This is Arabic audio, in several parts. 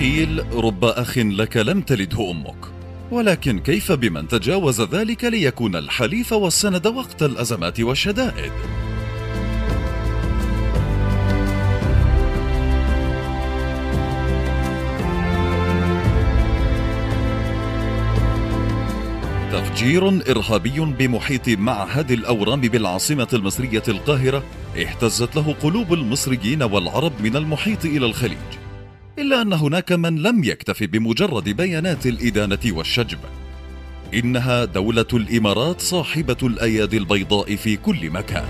قيل رب أخ لك لم تلده أمك. ولكن كيف بمن تجاوز ذلك ليكون الحليف والسند وقت الأزمات والشدائد؟ تفجير إرهابي بمحيط معهد الأورام بالعاصمة المصرية القاهرة اهتزت له قلوب المصريين والعرب من المحيط إلى الخليج. إلا أن هناك من لم يكتف بمجرد بيانات الإدانة والشجب. إنها دولة الإمارات صاحبة الأيادي البيضاء في كل مكان.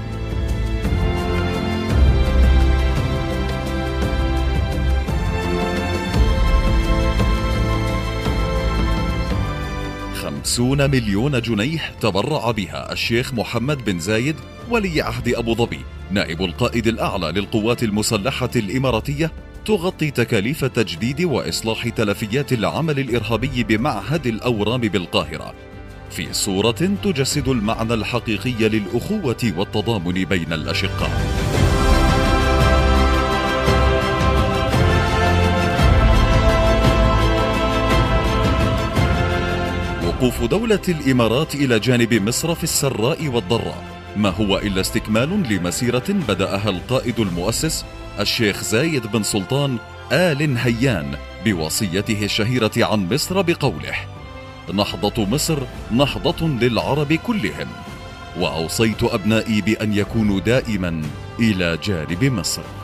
خمسون مليون جنيه تبرع بها الشيخ محمد بن زايد ولي عهد أبو ظبي نائب القائد الأعلى للقوات المسلحة الإماراتية تغطي تكاليف تجديد وإصلاح تلفيات العمل الإرهابي بمعهد الأورام بالقاهرة. في صورة تجسد المعنى الحقيقي للأخوة والتضامن بين الأشقاء. وقوف دولة الإمارات إلى جانب مصر في السراء والضراء. ما هو إلا استكمال لمسيرة بدأها القائد المؤسس الشيخ زايد بن سلطان آل هيان بوصيته الشهيرة عن مصر بقوله نهضة مصر نهضة للعرب كلهم وأوصيت أبنائي بأن يكونوا دائما إلى جانب مصر.